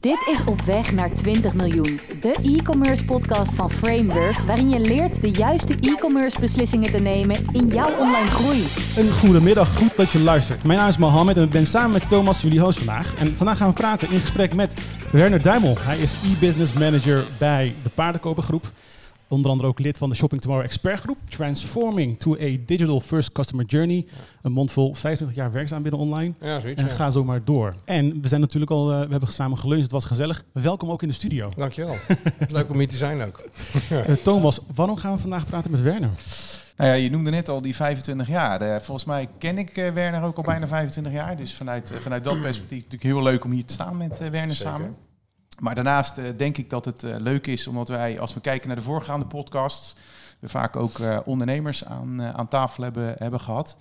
Dit is Op Weg naar 20 miljoen, de e-commerce podcast van Framework, waarin je leert de juiste e-commerce beslissingen te nemen in jouw online groei. Een goede middag, goed dat je luistert. Mijn naam is Mohammed en ik ben samen met Thomas jullie host vandaag. En vandaag gaan we praten in gesprek met Werner Duimel. Hij is e-business manager bij de Paardenkopergroep. Onder andere ook lid van de Shopping Tomorrow Expert Groep. Transforming to a Digital First Customer Journey. Een mondvol 25 jaar werkzaam binnen online. Ja, zoiets. En ja. ga zo maar door. En we zijn natuurlijk al, eh, we hebben samen geluncht, het was gezellig. Welkom ook in de studio. Dankjewel. Leuk om hier te zijn ook. Eh, Thomas, waarom gaan we vandaag praten met Werner? Nou ja, je noemde net al die 25 jaar. Eh, volgens mij ken ik eh, Werner ook al bijna 25 jaar. Dus vanuit, vanuit dat perspectief natuurlijk heel leuk om hier te staan met Werner Zeker. samen. Maar daarnaast eh, denk ik dat het eh, leuk is, omdat wij, als we kijken naar de voorgaande podcasts, we vaak ook eh, ondernemers aan, aan tafel hebben, hebben gehad.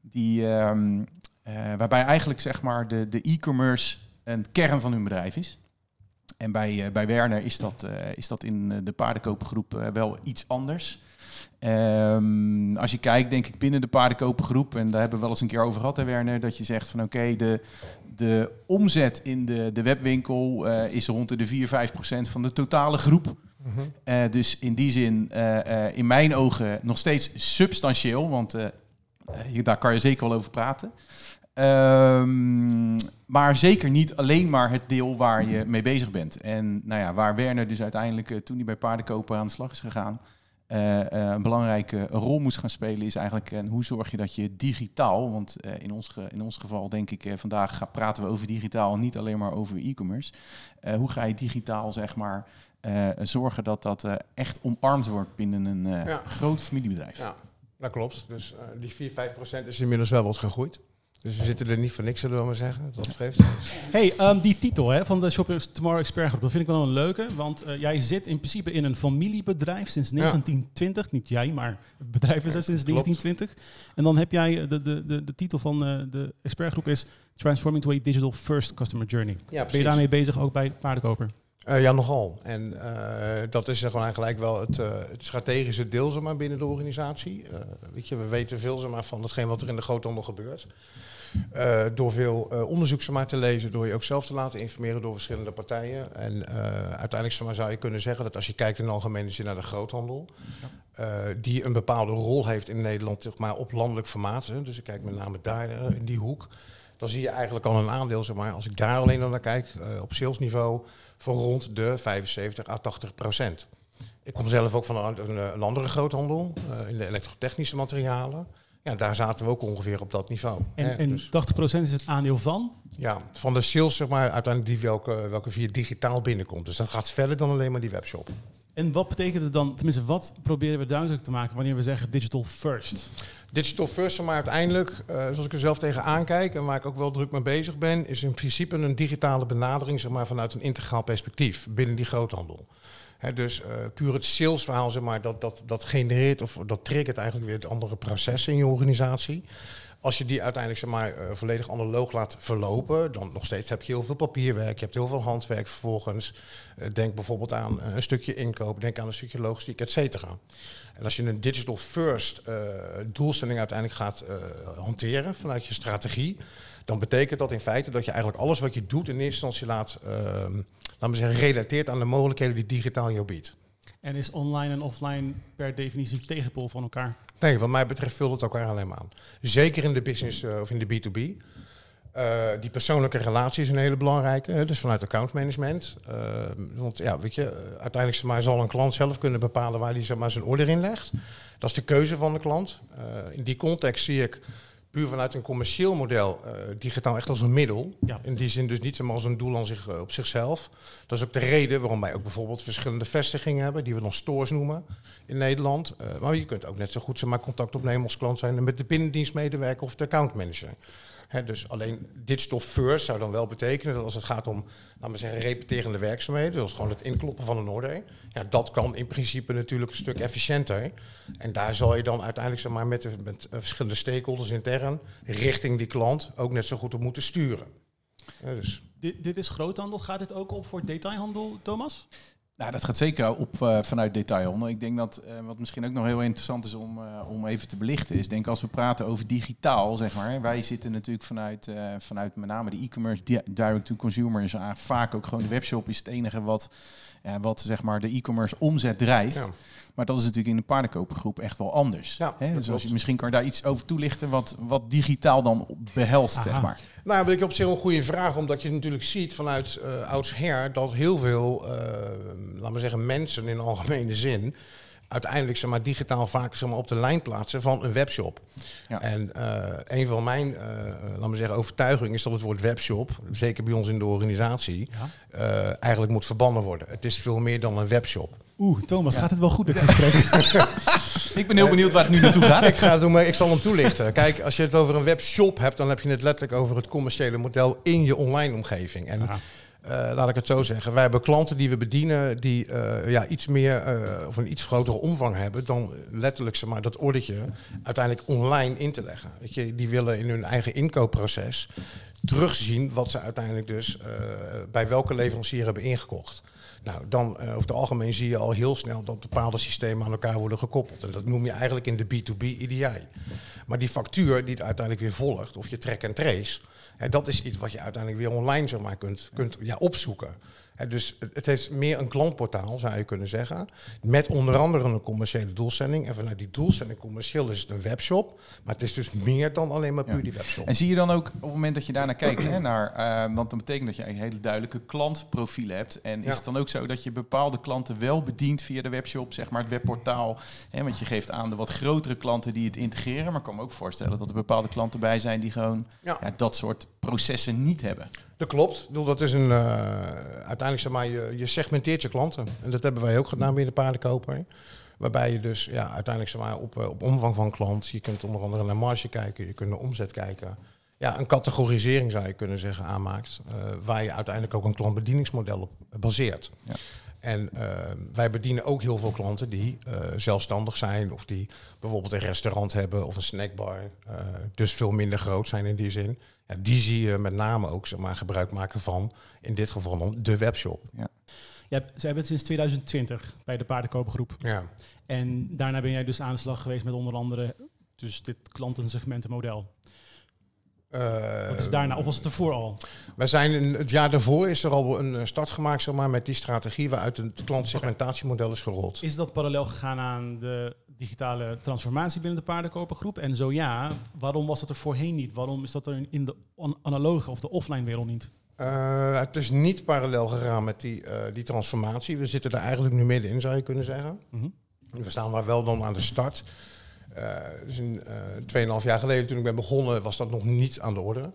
Die, ehm, eh, waarbij eigenlijk zeg maar de, de e-commerce een kern van hun bedrijf is. En bij, bij Werner is dat, is dat in de paardenkopergroep eh, wel iets anders. Ehm, als je kijkt, denk ik, binnen de paardenkopergroep, en daar hebben we wel eens een keer over gehad, hè, Werner, dat je zegt van oké, de, de omzet in de, de webwinkel eh, is rond de 4, 5 procent van de totale groep. Mhm. Eh, dus in die zin, eh, in mijn ogen, nog steeds substantieel, want hier, daar kan je zeker wel over praten. Ehm, maar zeker niet alleen maar het deel waar je mee bezig bent. En nou ja, waar Werner dus uiteindelijk, toen hij bij paardenkoper aan de slag is gegaan, eh, eh, een belangrijke rol moest gaan spelen, is eigenlijk eh, hoe zorg je dat je digitaal, want in, ons ge- in ons geval denk ik, vandaag ga- praten we over digitaal en niet alleen maar over e-commerce. Hoe ga je digitaal, zeg maar, zorgen dat dat echt omarmd wordt binnen een Ja. groot familiebedrijf? Ja, dat klopt. Dus die 4, 5 procent is inmiddels wel wat gegroeid. Dus we zitten er niet voor niks, zullen we maar zeggen. Dat betreft. Hey, ehm, die titel hè, van de Shopping Tomorrow Expert Groep, dat vind ik wel een leuke. Want eh, jij zit in principe in een familiebedrijf sinds 1920. Niet jij, maar het bedrijf is er sinds Klopt. 1920. En dan heb jij, eh, de, de, de, de titel van eh, de expertgroep is Transforming to a Digital First Customer Journey. Ja, Ben je daarmee bezig ook bij Paardenkoper? Eh, ja, nogal. En eh, dat is gewoon eigenlijk wel het, eh, het strategische deel zeg maar, binnen de organisatie. Weet je, we weten veel zeg maar, van hetgeen wat er in de groothandel gebeurt. Door veel onderzoek zeg maar, te lezen, door je ook zelf te laten informeren door verschillende partijen. En uiteindelijk zeg maar, zou je kunnen zeggen dat als je kijkt in de algemene zin naar de groothandel, die een bepaalde rol heeft in Nederland zeg maar, op landelijk formaat. Hè, dus ik kijk met name daar in die hoek. Dan zie je eigenlijk al een aandeel, zeg maar, als ik daar alleen al naar kijk, op salesniveau, van rond de 75 à 80 procent. Ik kom zelf ook van een, een, andere groothandel, eh, in de elektrotechnische materialen. Ja, daar zaten we ook ongeveer op dat niveau. En, hè. en Dus, 80% is het aandeel van? ja, van de sales, zeg maar, uiteindelijk die welke, welke via digitaal binnenkomt. Dus dat gaat verder dan alleen maar die webshop. En wat betekent het dan, tenminste wat proberen we duidelijk te maken wanneer we zeggen digital first? Digital first, maar uiteindelijk, eh, zoals ik er zelf tegen aankijk en waar ik ook wel druk mee bezig ben, is in principe een digitale benadering zeg maar, vanuit een integraal perspectief binnen die groothandel. Dus eh, puur het salesverhaal, zeg maar, dat, dat, dat genereert of dat triggert eigenlijk weer het andere processen in je organisatie. Als je die uiteindelijk zeg maar, eh, volledig analoog laat verlopen, dan nog steeds heb je heel veel papierwerk, je hebt heel veel handwerk vervolgens. Eh, denk bijvoorbeeld aan eh, een stukje inkoop, denk aan een stukje logistiek, et cetera. En als je een digital first doelstelling uiteindelijk gaat hanteren vanuit je strategie, dan betekent dat in feite dat je eigenlijk alles wat je doet in eerste instantie laat, ehm laten we zeggen, relateert aan de mogelijkheden die digitaal jou biedt. En is online en offline per definitie tegenpol van elkaar? Nee, wat mij betreft vult het elkaar alleen maar aan. Zeker in de business eh, of in de B2B. Eh, die persoonlijke relatie is een hele belangrijke, dus vanuit accountmanagement. Eh, want ja, weet je, uiteindelijk maar, zal een klant zelf kunnen bepalen waar hij zeg maar, zijn order in legt. Dat is de keuze van de klant. In die context zie ik puur vanuit een commercieel model eh, digitaal echt als een middel. Ja. In die zin dus niet zomaar als een doel aan zich, eh, op zichzelf. Dat is ook de reden waarom wij ook bijvoorbeeld verschillende vestigingen hebben, die we dan stores noemen in Nederland. Eh, maar je kunt ook net zo goed zeg maar, contact opnemen als klant zijn met de binnendienstmedewerker of de accountmanager. Dus alleen digital first zou dan wel betekenen dat als het gaat om, laten we zeggen, repeterende werkzaamheden, dus gewoon het inkloppen van een order, ja, dat kan in principe natuurlijk een stuk efficiënter. En daar zal je dan uiteindelijk zeg maar, met, de, met eh, verschillende stakeholders intern richting die klant ook net zo goed op moeten sturen. Dus. Dit, dit is groothandel. Gaat dit ook op voor detailhandel, Thomas? Nou, dat gaat zeker op uh, vanuit detail. Ik denk dat uh, wat misschien ook nog heel interessant is om, uh, om even te belichten, is denk als we praten over digitaal, zeg maar. Wij zitten natuurlijk vanuit, vanuit met name de e-commerce, direct to consumer is vaak ook gewoon de webshop is het enige wat, wat zeg maar de e-commerce omzet drijft. Ja. Maar dat is natuurlijk in de paardenkopergroep echt wel anders. Ja, Hè? Dus als je, misschien kan je daar iets over toelichten wat, wat digitaal dan behelst, zeg maar. Nou, dat ik op zich een goede vraag, omdat je natuurlijk ziet vanuit uh, oudsher dat heel veel, uh, laten we zeggen, mensen in algemene zin uiteindelijk zeg maar, digitaal vaak zeg maar, op de lijn plaatsen van een webshop. Ja. En uh, een van mijn uh, laten we zeggen, overtuigingen is dat het woord webshop, zeker bij ons in de organisatie, ja. uh, eigenlijk moet verbannen worden. Het is veel meer dan een webshop. Oeh, Thomas, gaat het wel goed met het gesprek? ik ben heel benieuwd waar het nu naartoe gaat. ik, ga het doen, maar ik zal hem toelichten. Kijk, als je het over een webshop hebt, dan heb je het letterlijk over het commerciële model in je online omgeving. En uh, laat ik het zo zeggen. Wij hebben klanten die we bedienen die uh, ja, iets meer uh, of een iets grotere omvang hebben dan letterlijk zeg maar, dat ordetje uiteindelijk online in te leggen. Weet je, die willen in hun eigen inkoopproces terugzien wat ze uiteindelijk dus bij welke leverancier hebben ingekocht. Nou, dan uh, over het algemeen zie je al heel snel dat bepaalde systemen aan elkaar worden gekoppeld. En dat noem je eigenlijk in de B2B EDI. Maar die factuur die er uiteindelijk weer volgt, of je track en trace, hè, dat is iets wat je uiteindelijk weer online zeg kunt, kunt ja, opzoeken dus het is meer een klantportaal, zou je kunnen zeggen. Met onder andere een commerciële doelstelling. En vanuit die doelstelling commercieel is het een webshop. Maar het is dus meer dan alleen maar puur die webshop. En zie je dan ook op het moment dat je daarnaar kijkt, hè, naar, uh, want dan betekent dat je een hele duidelijke klantprofiel hebt. En is het dan ook zo dat je bepaalde klanten wel bedient via de webshop, zeg maar het webportaal? Hè, want je geeft aan de wat grotere klanten die het integreren. Maar ik kan me ook voorstellen dat er bepaalde klanten bij zijn die gewoon dat soort processen niet hebben. Dat klopt. Dat is een, uh, uiteindelijk zeg maar, je, je, segmenteert je klanten. En dat hebben wij ook gedaan binnen de paardenkoper. Waarbij je dus ja, uiteindelijk zeg maar, op, eh, op omvang van klant, je kunt onder andere naar marge kijken, je kunt naar omzet kijken. Ja, een categorisering zou je kunnen zeggen aanmaakt, uh, waar je uiteindelijk ook een klantbedieningsmodel op baseert. Ja. En uh, wij bedienen ook heel veel klanten die uh, zelfstandig zijn of die bijvoorbeeld een restaurant hebben of een snackbar. Uh, dus veel minder groot zijn in die zin. Ja, die zie je met name ook zeg maar, gebruik maken van, in dit geval dan, de webshop. Ja. Zij bent sinds 2020 bij de paardenkoopgroep. Ja. En daarna ben jij dus aan de slag geweest met onder andere dus dit klantensegmentenmodel. Uh, Wat is daarna, of was het ervoor al? Wij zijn in, het jaar daarvoor is er al een start gemaakt zeg maar, met die strategie waaruit het klantsegmentatiemodel is gerold. Is dat parallel gegaan aan de digitale transformatie binnen de paardenkopergroep? En zo ja, waarom was dat er voorheen niet? Waarom is dat er in de analoge of de offline wereld niet? Uh, het is niet parallel gegaan met die, uh, die transformatie. We zitten er eigenlijk nu middenin, zou je kunnen zeggen. Mm -hmm. We staan maar wel dan aan de start. Uh, dus een, uh, 2,5 jaar geleden toen ik ben begonnen was dat nog niet aan de orde.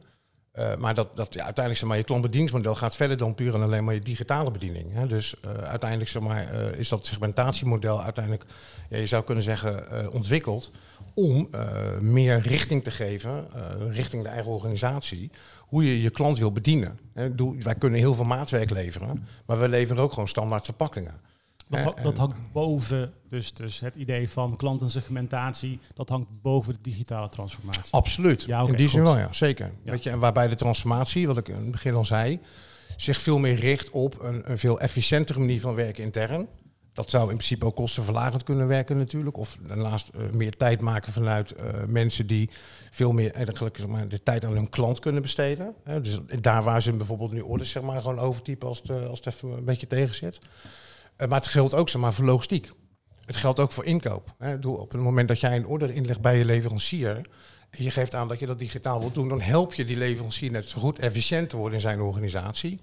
Uh, maar dat, dat ja, uiteindelijk zeg maar, je klantbedieningsmodel gaat verder dan puur en alleen maar je digitale bediening. Hè. Dus uiteindelijk zeg maar, is dat segmentatiemodel uiteindelijk, ja, je zou kunnen zeggen, ontwikkeld om meer richting te geven, richting de eigen organisatie, hoe je je klant wil bedienen. Hè. Doe, wij kunnen heel veel maatwerk leveren, maar we leveren ook gewoon standaard verpakkingen. Dat, dat, hangt boven, dus, dus het idee van klantensegmentatie, dat hangt boven de digitale transformatie. Absoluut, ja, okay, in die zin wel, ja, zeker. Weet je, en waarbij de transformatie, wat ik in het begin al zei, zich veel meer richt op een, een veel efficiëntere manier van werken intern. Dat zou in principe ook kostenverlagend kunnen werken natuurlijk. Of daarnaast uh, meer tijd maken vanuit uh, mensen die veel meer eigenlijk zeg maar, de tijd aan hun klant kunnen besteden. Hè. Dus daar waar ze bijvoorbeeld nu orders zeg maar, gewoon overtypen als het, als het even een beetje tegen zit. Uh, maar het geldt ook zeg maar, voor logistiek. Het geldt ook voor inkoop. Op het moment dat jij een order inlegt bij je leverancier... en je geeft aan dat je dat digitaal wilt doen... dan help je die leverancier net zo goed efficiënt te worden in zijn organisatie.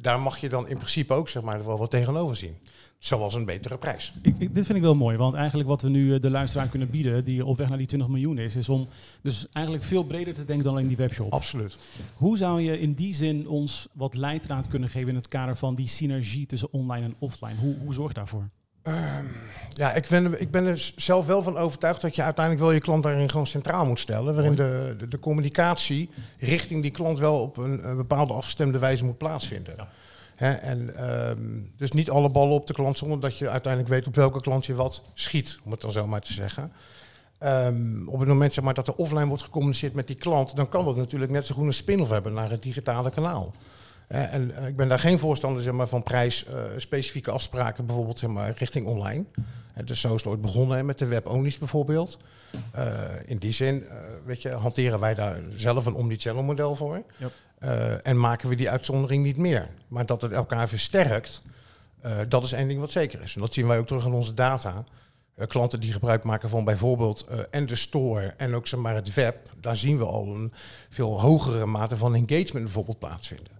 Daar mag je dan in principe ook zeg maar, wel wat tegenover zien. Zoals een betere prijs. Ik, ik, dit vind ik wel mooi, want eigenlijk wat we nu eh, de luisteraar kunnen bieden, die op weg naar die 20 miljoen is, is om dus eigenlijk veel breder te denken dan alleen die webshop. Absoluut. Hoe zou je in die zin ons wat leidraad kunnen geven in het kader van die synergie tussen online en offline? Hoe, hoe zorg daarvoor? Um, ja, ik ben, ik ben er zelf wel van overtuigd dat je uiteindelijk wel je klant daarin gewoon centraal moet stellen. Waarin de, de, de communicatie richting die klant wel op een, een bepaalde afgestemde wijze moet plaatsvinden. Ja en, um, dus niet alle ballen op de klant zonder dat je uiteindelijk weet op welke klant je wat schiet, om het dan zo maar te zeggen. Um, op het moment zeg maar, dat er offline wordt gecommuniceerd met die klant, dan kan dat natuurlijk net zo goed een spin-off hebben naar het digitale kanaal. Eh, en eh, ik ben daar geen voorstander zeg maar, van prijs-specifieke afspraken, bijvoorbeeld zeg maar, richting online. Dus zo is het ooit begonnen met de web-onlys bijvoorbeeld. Eh, in die zin eh, weet je, hanteren wij daar zelf een omnichannel model voor. Yep. Eh, en maken we die uitzondering niet meer. Maar dat het elkaar versterkt, eh, dat is één ding wat zeker is. En dat zien wij ook terug in onze data. Eh, klanten die gebruik maken van bijvoorbeeld eh, en de store en ook zeg maar, het web, daar zien we al een veel hogere mate van engagement bijvoorbeeld plaatsvinden.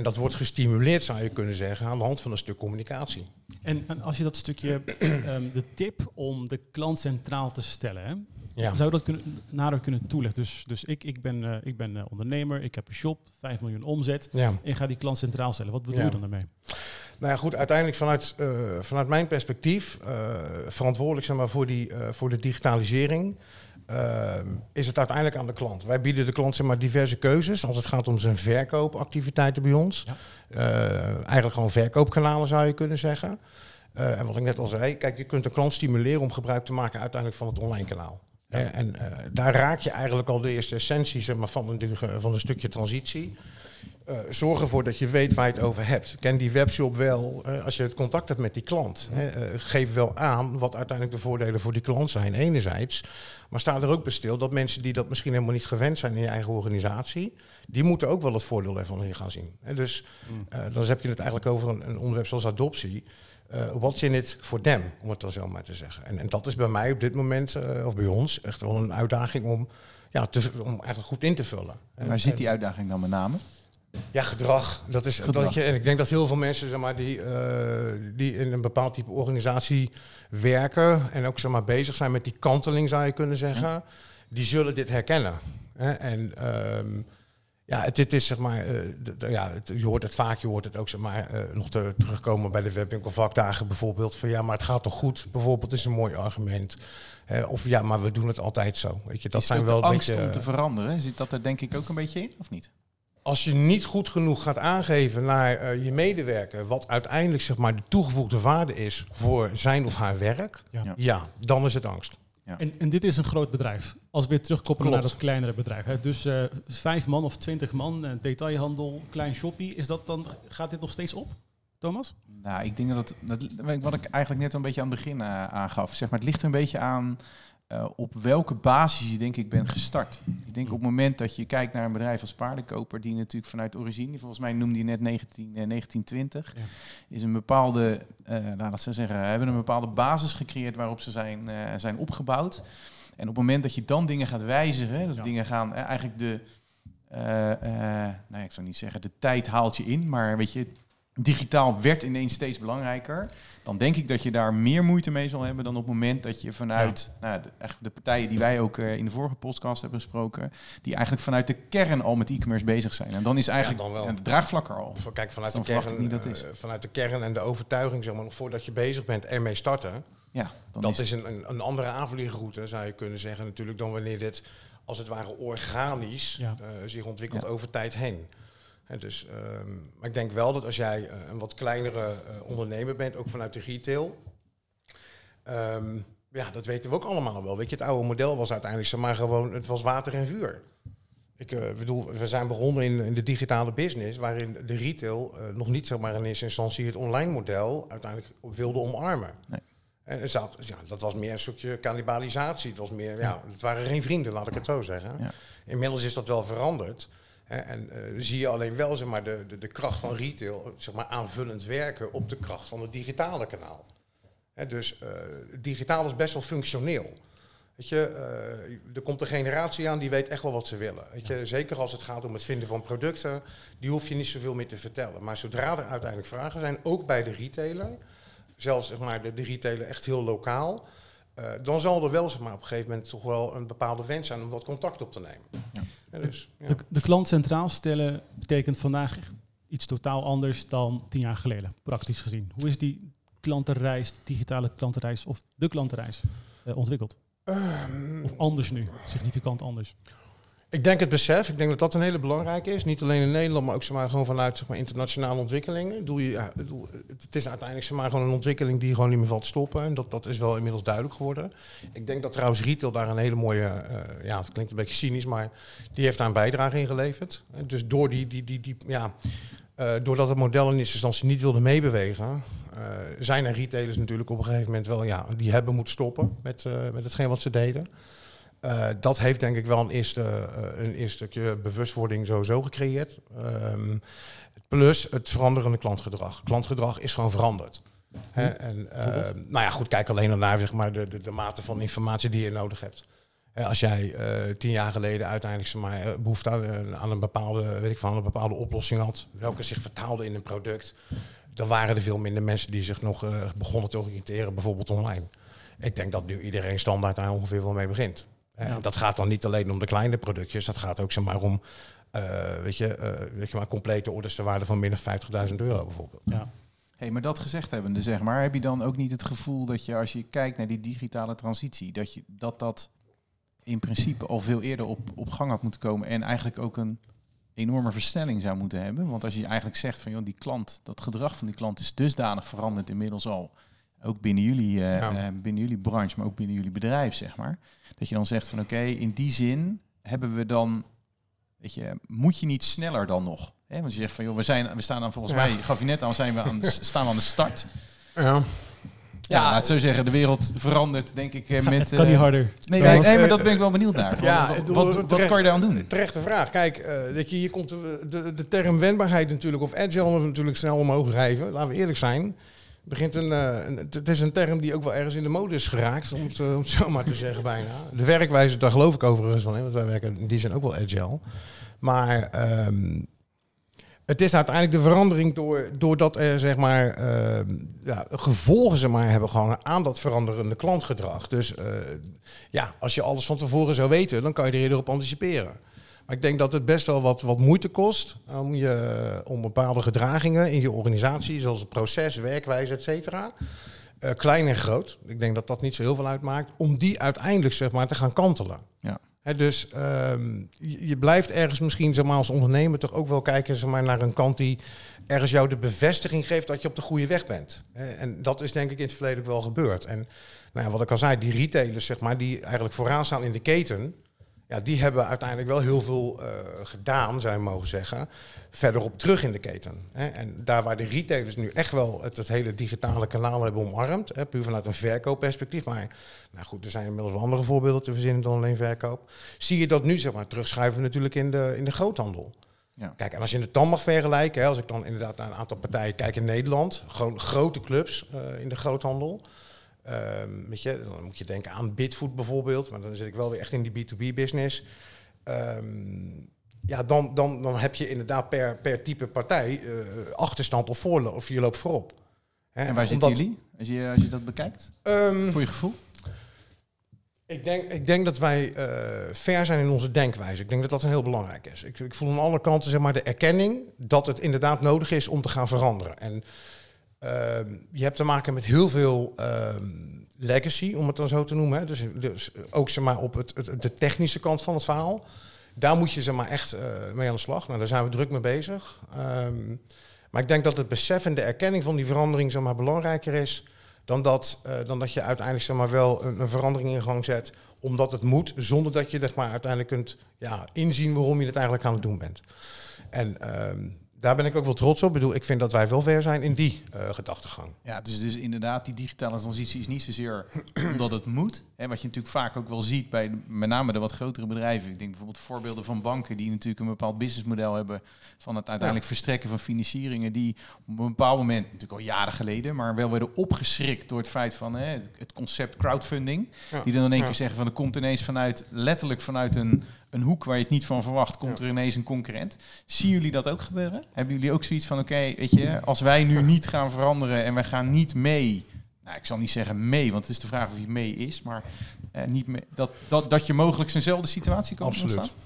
En dat wordt gestimuleerd, zou je kunnen zeggen, aan de hand van een stuk communicatie. En, en als je dat stukje, ehm, de tip om de klant centraal te stellen, hè? Ja. zou je dat kunnen, nader kunnen toelichten? Dus, dus ik, ik ben, eh, ik ben eh, ondernemer, ik heb een shop, 5 miljoen omzet. Ja. En ga die klant centraal stellen. Wat bedoel Ja. je dan daarmee? Nou ja, goed, uiteindelijk vanuit, eh, vanuit mijn perspectief, verantwoordelijk zeg maar, voor, die, voor de digitalisering, eh, is het uiteindelijk aan de klant. Wij bieden de klant zeg maar, diverse keuzes als het gaat om zijn verkoopactiviteiten bij ons. Ja. Eh, eigenlijk gewoon verkoopkanalen zou je kunnen zeggen. Eh, en wat ik net al zei, kijk, je kunt een klant stimuleren om gebruik te maken uiteindelijk van het online kanaal. Eh, en daar raak je eigenlijk al de eerste essentie zeg maar, van, een, van een stukje transitie. Eh, zorg ervoor dat je weet waar je het over hebt. Ken die webshop wel, eh, als je het contact hebt met die klant. Hè, eh, geef wel aan wat uiteindelijk de voordelen voor die klant zijn, enerzijds. Maar sta er ook bij stil dat mensen die dat misschien helemaal niet gewend zijn in je eigen organisatie, die moeten ook wel het voordeel ervan hier gaan zien. Dus eh, dan heb je het eigenlijk over een, een onderwerp zoals adoptie. Eh what's in it for them, om het dan zo maar te zeggen. En, en dat is bij mij op dit moment, of bij ons, echt wel een uitdaging om, ja, te, om eigenlijk goed in te vullen. En waar zit die uitdaging dan met name? Ja, gedrag. Dat is, Gedrag. Dat je, en ik denk dat heel veel mensen zeg maar, die, eh, die in een bepaald type organisatie werken en ook zeg maar, bezig zijn met die kanteling, zou je kunnen zeggen, die zullen dit herkennen. Hè? En ehm, ja, het, het is zeg maar, eh, ja, het- je hoort het vaak, je hoort het ook zeg maar, eh, nog te, terugkomen bij de webwinkelvakdagen bijvoorbeeld. Van ja, maar het gaat toch goed, bijvoorbeeld, is een mooi argument. Hè, of ja, maar we doen het altijd zo. Weet je, dat is zijn wel de een angst beetje. om te veranderen. Zit dat er denk ik ook een beetje in, of niet? Als je niet goed genoeg gaat aangeven naar eh, je medewerker, wat uiteindelijk zeg maar, de toegevoegde waarde is voor zijn of haar werk, Ja. Dan is het angst. En, en dit is een groot bedrijf. Als we weer terugkoppelen Klopt. naar dat kleinere bedrijf. Hè. Dus eh, vijf man of twintig man, eh, detailhandel, klein shoppie. Is dat dan, gaat dit nog steeds op, Thomas? Nou, ik denk dat dat, wat ik eigenlijk net een beetje aan het begin eh, aangaf, zeg maar, het ligt er een beetje aan eh, op welke basis je denk ik bent gestart. Ik denk op het moment dat je kijkt naar een bedrijf als Paardenkoper, die natuurlijk vanuit origine, volgens mij noemde je net 19, eh, 1920, Ja. is een bepaalde, eh nou, laat ze zeggen, hebben een bepaalde basis gecreëerd waarop ze zijn, eh, zijn opgebouwd. En op het moment dat je dan dingen gaat wijzigen, dat Ja. dingen gaan eh, eigenlijk de, eh, eh, nou, ik zou niet zeggen, de tijd haalt je in, maar weet je, digitaal werd ineens steeds belangrijker. Dan denk ik dat je daar meer moeite mee zal hebben dan op het moment dat je vanuit nou, de, echt de partijen die wij ook eh, in de vorige podcast hebben gesproken, die eigenlijk vanuit de kern al met e-commerce bezig zijn. En dan is eigenlijk dan wel. het draagvlak er al. Kijk, vanuit, Dus de kern, ik niet dat eh, vanuit de kern en de overtuiging, zeg maar, nog voordat je bezig bent, ermee starten. Ja, dan dat is, is een, een, een andere aanvliegroute, zou je kunnen zeggen, natuurlijk, dan wanneer dit als het ware organisch Ja. eh, zich ontwikkelt Ja. over tijd heen. Dus, ehm, maar ik denk wel dat als jij eh, een wat kleinere eh, ondernemer bent, ook vanuit de retail, ehm, ja, dat weten we ook allemaal wel. Weet je, het oude model was uiteindelijk maar gewoon, het was water en vuur. Ik eh, bedoel, we zijn begonnen in, in de digitale business, waarin de retail nog niet zeg maar in eerste instantie het online model uiteindelijk wilde omarmen. Nee. En zat, ja, dat was meer een stukje cannibalisatie. Het was meer, ja, het waren geen vrienden, laat ik het zo zeggen. Ja. Inmiddels is dat wel veranderd. En eh, zie je alleen wel zeg maar, de, de, de kracht van retail zeg maar, aanvullend werken op de kracht van het digitale kanaal. Hè, dus eh, digitaal is best wel functioneel. Weet je, eh, er komt een generatie aan die weet echt wel wat ze willen. Weet je, zeker als het gaat om het vinden van producten, die hoef je niet zoveel meer te vertellen. Maar zodra er uiteindelijk vragen zijn, ook bij de retailer, zelfs zeg maar, de, de retailer echt heel lokaal, dan zal er wel zeg maar, op een gegeven moment toch wel een bepaalde wens zijn om dat contact op te nemen. Ja. Ja, dus, ja. De, de klant centraal stellen betekent vandaag iets totaal anders dan tien jaar geleden, praktisch gezien. Hoe is die klantenreis, digitale klantenreis of de klantenreis eh, ontwikkeld? Ehm, Of anders nu, significant anders? Ik denk het besef. Ik denk dat dat een hele belangrijke is. Niet alleen in Nederland, maar ook zeg maar, gewoon vanuit zeg maar, internationale ontwikkelingen. Doe je, ja, het is uiteindelijk zeg maar, gewoon een ontwikkeling die gewoon niet meer valt stoppen. En dat, dat is wel inmiddels duidelijk geworden. Ik denk dat trouwens retail daar een hele mooie, eh, ja, het klinkt een beetje cynisch, maar die heeft daar een bijdrage in geleverd. Dus door die, die, die, die ja, uh, doordat het model in eerste instantie niet wilde meebewegen, uh, zijn er retailers natuurlijk op een gegeven moment wel, ja, die hebben moeten stoppen met, uh, met hetgeen wat ze deden. Uh, dat heeft denk ik wel een eerste, uh, een eerste stukje bewustwording sowieso gecreëerd. Um, plus het veranderende klantgedrag. Klantgedrag is gewoon veranderd. Hè? En, uh, nou ja, goed, kijk alleen naar zeg maar, de, de, de mate van informatie die je nodig hebt. Als jij tien jaar geleden uiteindelijk zeg maar, behoefte aan, aan, een bepaalde, weet ik van, een bepaalde oplossing had, welke zich vertaalde in een product, dan waren er veel minder mensen die zich nog begonnen te oriënteren, bijvoorbeeld online. Ik denk dat nu iedereen standaard daar ongeveer wel mee begint. Ja. Dat gaat dan niet alleen om de kleine productjes, dat gaat ook zeg maar, om uh, weet je, uh, weet je maar, complete orders ter waarde van minder 50.000 euro bijvoorbeeld. Ja. Hey, maar dat gezegd hebbende, zeg maar, heb je dan ook niet het gevoel dat je als je kijkt naar die digitale transitie, dat je, dat, dat in principe al veel eerder op, op gang had moeten komen en eigenlijk ook een enorme versnelling zou moeten hebben? Want als je eigenlijk zegt van joh, die klant, dat gedrag van die klant is dusdanig veranderd inmiddels al ook binnen jullie, uh, ja. uh, binnen jullie branche, maar ook binnen jullie bedrijf, zeg maar. Dat je dan zegt van oké, okay, in die zin hebben we dan, weet je, moet je niet sneller dan nog? Hè? Want je zegt van joh, we, zijn, we staan dan volgens ja. mij, gaf je net aan, zijn we aan de, staan we aan de start. Ja. Ja, ja, laat zo zeggen, de wereld verandert, denk ik. Het, met, het kan niet harder. Nee, nee, nee, maar dat ben ik wel benieuwd naar. Ja, wat, wat, kan je daaraan doen? Terechte vraag. Kijk, uh, dat je, hier komt de, de, de term wendbaarheid natuurlijk, of agile natuurlijk snel omhoog drijven. Laten we eerlijk zijn begint een, een, het is een term die ook wel ergens in de mode is geraakt, om het, uh, om zo maar te zeggen bijna. De werkwijze, daar geloof ik overigens van, hè, want wij werken in die zijn ook wel agile. Maar um, het is uiteindelijk de verandering door, doordat er zeg maar, uh, ja, gevolgen ze maar hebben gewoon aan dat veranderende klantgedrag. Dus uh, ja, als je alles van tevoren zou weten, dan kan je er eerder op anticiperen. Maar ik denk dat het best wel wat, wat moeite kost om, je, om bepaalde gedragingen in je organisatie, zoals het proces, werkwijze, et cetera, uh, klein en groot, ik denk dat dat niet zo heel veel uitmaakt, om die uiteindelijk zeg maar, te gaan kantelen. Ja. He, dus um, je, blijft ergens misschien zeg maar, als ondernemer toch ook wel kijken zeg maar, naar een kant die ergens jou de bevestiging geeft dat je op de goede weg bent. En dat is denk ik in het verleden ook wel gebeurd. En nou ja, wat ik al zei, die retailers zeg maar, die eigenlijk vooraan staan in de keten, ja, die hebben uiteindelijk wel heel veel uh, gedaan, zou je mogen zeggen, verderop terug in de keten. Hè. En daar waar de retailers nu echt wel het, het hele digitale kanaal hebben omarmd, hè, puur vanuit een verkoopperspectief, maar nou goed, er zijn inmiddels wel andere voorbeelden te verzinnen dan alleen verkoop, zie je dat nu zeg maar, terugschuiven natuurlijk in de, in de groothandel. Ja. Kijk, en als je het dan mag vergelijken, hè, als ik dan inderdaad naar een aantal partijen kijk in Nederland, gewoon grote clubs uh, in de groothandel, Um, weet je, dan moet je denken aan Bitfood bijvoorbeeld, maar dan zit ik wel weer echt in die B2B-business. Um, ja, dan, dan, dan heb je inderdaad per, per type partij uh, achterstand of, voorlo of je loopt voorop. Hè, en waar zitten jullie, als je, als je dat bekijkt, um, voor je gevoel? Ik denk, ik denk dat wij uh, ver zijn in onze denkwijze. Ik denk dat dat heel belangrijk is. Ik, ik voel aan alle kanten zeg maar, de erkenning dat het inderdaad nodig is om te gaan veranderen. En je hebt te maken met heel veel uh, legacy, om het dan zo te noemen. Hè. Dus, dus, ook zeg maar, op het, het, de technische kant van het verhaal. Daar moet je zeg maar, echt uh, mee aan de slag. Nou, daar zijn we druk mee bezig. Um, maar ik denk dat het besef en de erkenning van die verandering zeg maar, belangrijker is dan dat, uh, dan dat je uiteindelijk zeg maar, wel een, verandering in gang zet omdat het moet, zonder dat je zeg maar, uiteindelijk kunt ja, inzien waarom je het eigenlijk aan het doen bent. En daar ben ik ook wel trots op. Ik bedoel, ik vind dat wij wel ver zijn in die uh, gedachtegang. Ja, dus, dus inderdaad, die digitale transitie is niet zozeer omdat het moet. Hè, wat je natuurlijk vaak ook wel ziet bij met name de wat grotere bedrijven. Ik denk bijvoorbeeld voorbeelden van banken die natuurlijk een bepaald businessmodel hebben van het uiteindelijk ja. verstrekken van financieringen. Die op een bepaald moment, natuurlijk al jaren geleden, maar wel werden opgeschrikt door het feit van hè, het concept crowdfunding. Ja. Die dan in één ja. keer zeggen van er komt ineens vanuit, letterlijk vanuit een een hoek waar je het niet van verwacht, komt ja. er ineens een concurrent. Zien jullie dat ook gebeuren? Hebben jullie ook zoiets van, oké, okay, weet je, als wij nu niet gaan veranderen en wij gaan niet mee, nou, ik zal niet zeggen mee, want het is de vraag of je mee is, maar eh, niet mee, dat, dat, dat je mogelijk zo'nzelfde situatie kan Absoluut. ontstaan?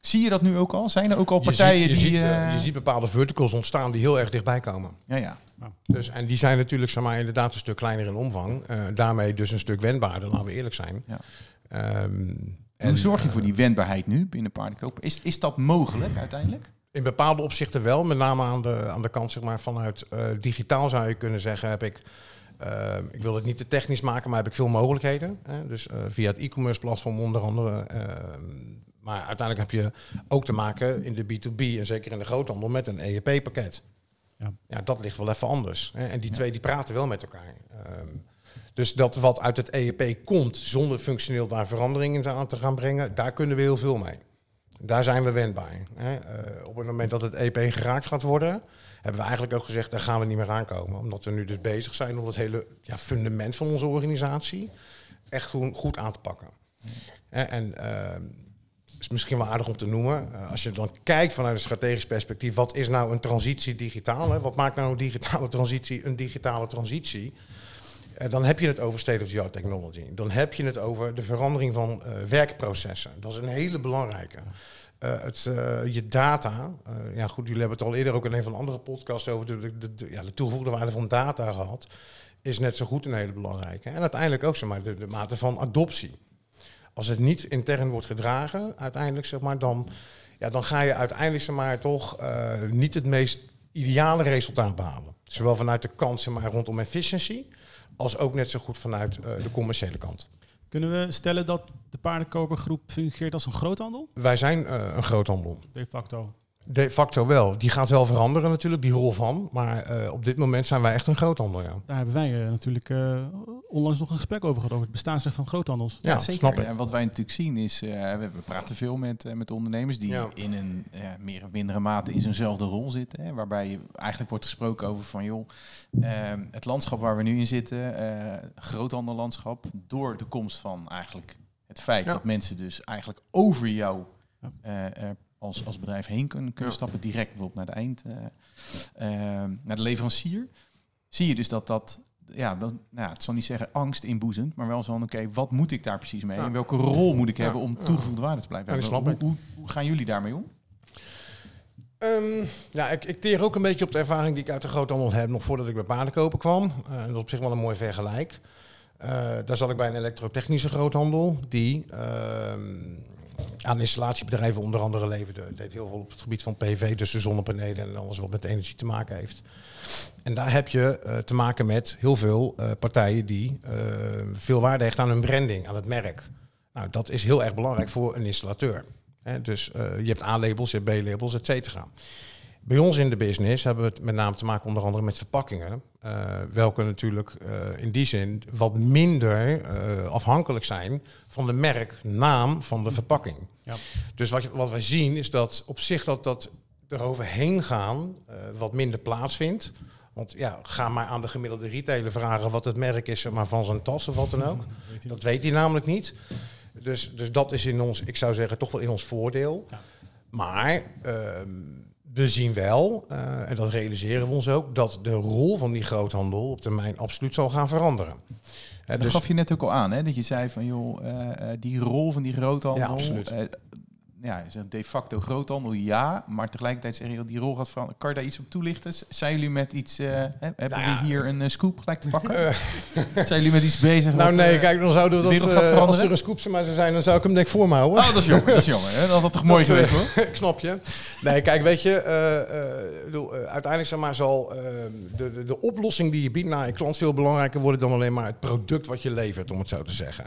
Zie je dat nu ook al? Zijn er ook al partijen je ziet, je die... Ziet, uh, je ziet bepaalde verticals ontstaan die heel erg dichtbij komen. Ja, ja. Dus, en die zijn natuurlijk zeg maar, inderdaad een stuk kleiner in omvang. Uh, daarmee dus een stuk wendbaarder, laten we eerlijk zijn. Ja. Um, Hoe zorg je voor die wendbaarheid nu binnen paardenkopen? Is, is dat mogelijk uiteindelijk? In bepaalde opzichten wel, met name aan de, aan de kant zeg maar, vanuit uh, digitaal zou je kunnen zeggen, heb ik, uh, ik wil het niet te technisch maken, maar heb ik veel mogelijkheden. Hè? Dus uh, via het e-commerce platform onder andere. maar uiteindelijk heb je ook te maken in de B2B en zeker in de groothandel met een EEP-pakket. Ja. ja, dat ligt wel even anders. Hè? En die twee die praten wel met elkaar. Um, dus dat wat uit het EEP komt, zonder functioneel daar veranderingen aan te gaan brengen, daar kunnen we heel veel mee. Daar zijn we wendbaar. Hè. Uh, op het moment dat het EP geraakt gaat worden, hebben we eigenlijk ook gezegd, daar gaan we niet meer aankomen. Omdat we nu dus bezig zijn om het hele ja, fundament van onze organisatie echt goed, goed aan te pakken. En uh, is misschien wel aardig om te noemen. Uh, als je dan kijkt vanuit een strategisch perspectief, wat is nou een transitie digitaal? Hè? Wat maakt nou een digitale transitie een digitale transitie? Uh, dan heb je het over state of the art technology. Dan heb je het over de verandering van uh, werkprocessen. Dat is een hele belangrijke. het, je data, ja goed, jullie hebben het al eerder ook in een van de andere podcasts over de, ja, de toegevoegde waarde van data gehad, is net zo goed een hele belangrijke. En uiteindelijk ook zeg maar, de, de mate van adoptie. Als het niet intern wordt gedragen, uiteindelijk zeg maar, dan, ja, dan ga je uiteindelijk zeg maar, toch niet het meest ideale resultaat behalen. Zowel vanuit de kant zeg maar, rondom efficiëntie, als ook net zo goed vanuit uh, de commerciële kant. Kunnen we stellen dat de paardenkopergroep fungeert als een groothandel? Wij zijn uh, een groothandel. De facto. De facto wel. Die gaat wel veranderen natuurlijk, die rol van. Maar uh, op dit moment zijn wij echt een groothandel, ja. Daar hebben wij uh, natuurlijk uh, onlangs nog een gesprek over gehad, over het bestaansrecht van groothandels. Ja, ja zeker. Snap ik. En wat wij natuurlijk zien is, we, we, praten veel met, met ondernemers die ja. in een meer of mindere mate in zo'nzelfde rol zitten. Hè, waarbij eigenlijk wordt gesproken over van, joh, het landschap waar we nu in zitten, groothandellandschap, door de komst van eigenlijk het feit ja. dat mensen dus eigenlijk over jou als, als bedrijf heen kunnen, kunnen stappen, direct bijvoorbeeld naar de eind, uh, uh, naar de leverancier, zie je dus dat dat, ja, dat, nou, het zal niet zeggen angst inboezemt, maar wel zo van, oké, wat moet ik daar precies mee? En welke rol moet ik hebben om toegevoegde waarde te blijven hebben? Hoe, hoe, hoe, gaan jullie daarmee om? Um, ja, ik, ik teer ook een beetje op de ervaring die ik uit de groothandel heb, nog voordat ik bij paardenkopen kwam. Uh, dat is op zich wel een mooi vergelijk. Uh, daar zat ik bij een elektrotechnische groothandel, die ehm, aan installatiebedrijven onder andere leverde. Deed heel veel op het gebied van PV, dus de zonnepanelen en alles wat met energie te maken heeft. En daar heb je uh, te maken met heel veel uh, partijen die uh, veel waarde hechten aan hun branding, aan het merk. Nou, dat is heel erg belangrijk voor een installateur. Hè, dus je hebt A-labels, je hebt B-labels, et cetera. Bij ons in de business hebben we het met name te maken onder andere met verpakkingen. Uh, welke natuurlijk uh, in die zin wat minder uh, afhankelijk zijn van de merknaam van de verpakking. Ja. Dus wat, wat wij zien is dat op zich dat dat eroverheen gaan wat minder plaatsvindt. Want ja, ga maar aan de gemiddelde retailer vragen wat het merk is maar, van zijn tas of wat dan ook. Dat weet hij namelijk niet. Dus, dus dat is in ons, ik zou zeggen, toch wel in ons voordeel. Ja. Maar ehm, we zien wel, uh, en dat realiseren we ons ook, dat de rol van die groothandel op termijn absoluut zal gaan veranderen. Uh, dat dus gaf je net ook al aan, hè? dat je zei van joh, uh, die rol van die groothandel. Ja, absoluut ja, is de facto groothandel, ja. Maar tegelijkertijd zeg je, die rol gaat van... Kan je daar iets op toelichten? Zijn jullie met iets... Uh, hebben nou hier een uh, scoop gelijk te pakken? Uh. Zijn jullie met iets bezig? Nou nee, kijk, dan zouden we dat... als er een scoop zou zijn, dan zou ik hem denk voor me houden. Oh, dat is jammer. dat is jammer. Hè? Dat had toch mooi geweest, hoor? ik snap je. Nee, kijk, weet je... uiteindelijk zeg maar, zal ehm, de, de, de, oplossing die je biedt naar je klant veel belangrijker worden... dan alleen maar het product wat je levert, om het zo te zeggen.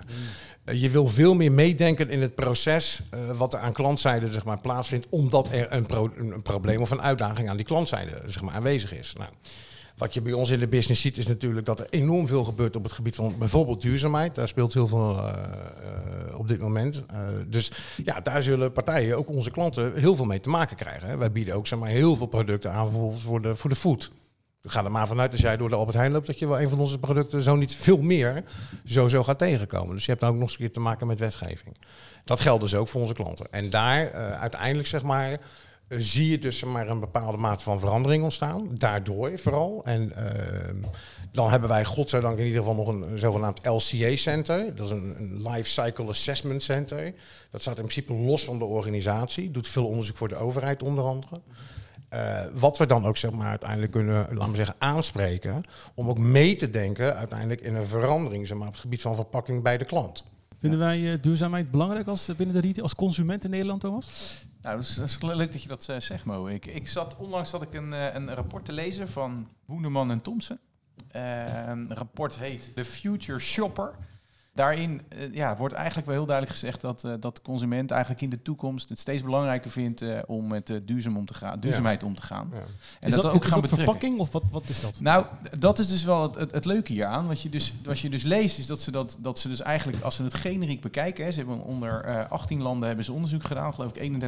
Eh, je wil veel meer meedenken in het proces uh, wat er aan klantzijde zeg maar, plaatsvindt, omdat er een, een, probleem of een uitdaging aan die klantzijde zeg maar, aanwezig is. Nou, wat je bij ons in de business ziet is natuurlijk dat er enorm veel gebeurt op het gebied van bijvoorbeeld duurzaamheid. Daar speelt heel veel uh, op dit moment. Dus ja, daar zullen partijen, ook onze klanten, heel veel mee te maken krijgen. Hè. Wij bieden ook zeg maar, heel veel producten aan bijvoorbeeld voor de, voor de food. Ga er maar vanuit als jij door de Albert Heijn loopt, dat je wel een van onze producten zo niet veel meer sowieso gaat tegenkomen. Dus je hebt dan ook nog eens een keer te maken met wetgeving. Dat geldt dus ook voor onze klanten. En daar uh, uiteindelijk zeg maar. Uh, zie je dus maar een bepaalde mate van verandering ontstaan. Daardoor vooral. En uh, dan hebben wij godzijdank in ieder geval nog een, een zogenaamd LCA-center. Dat is een, een Life Cycle Assessment Center. Dat staat in principe los van de organisatie. Doet veel onderzoek voor de overheid onder andere. Uh, wat we dan ook zeg maar, uiteindelijk kunnen laten we zeggen, aanspreken. Om ook mee te denken uiteindelijk in een verandering zeg maar, op het gebied van verpakking bij de klant. Vinden wij eh, duurzaamheid belangrijk als eh, binnen de retail, als consument in Nederland, Thomas? Nou, dat is, dat is leuk dat je dat eh, zegt, Mo. Ik, ik zat, onlangs zat ik een, eh, een rapport te lezen van Hoeneman en Thompson. Eh, een rapport heet The Future Shopper. Daarin eh, ja, wordt eigenlijk wel heel duidelijk gezegd dat, eh, dat de consument eigenlijk in de toekomst het steeds belangrijker vindt eh, om met duurzaam om te gaan, duurzaamheid om te gaan. Ja. En is dat, ook is gaan dat betrekken. verpakking of wat, wat is dat? Nou, dat is dus wel het, het, het leuke hieraan. Wat je, dus, wat je dus leest, is dat ze, dat, dat ze dus eigenlijk, als ze het generiek bekijken, hè, ze hebben onder eh, 18 landen hebben ze onderzoek gedaan, geloof ik 31.000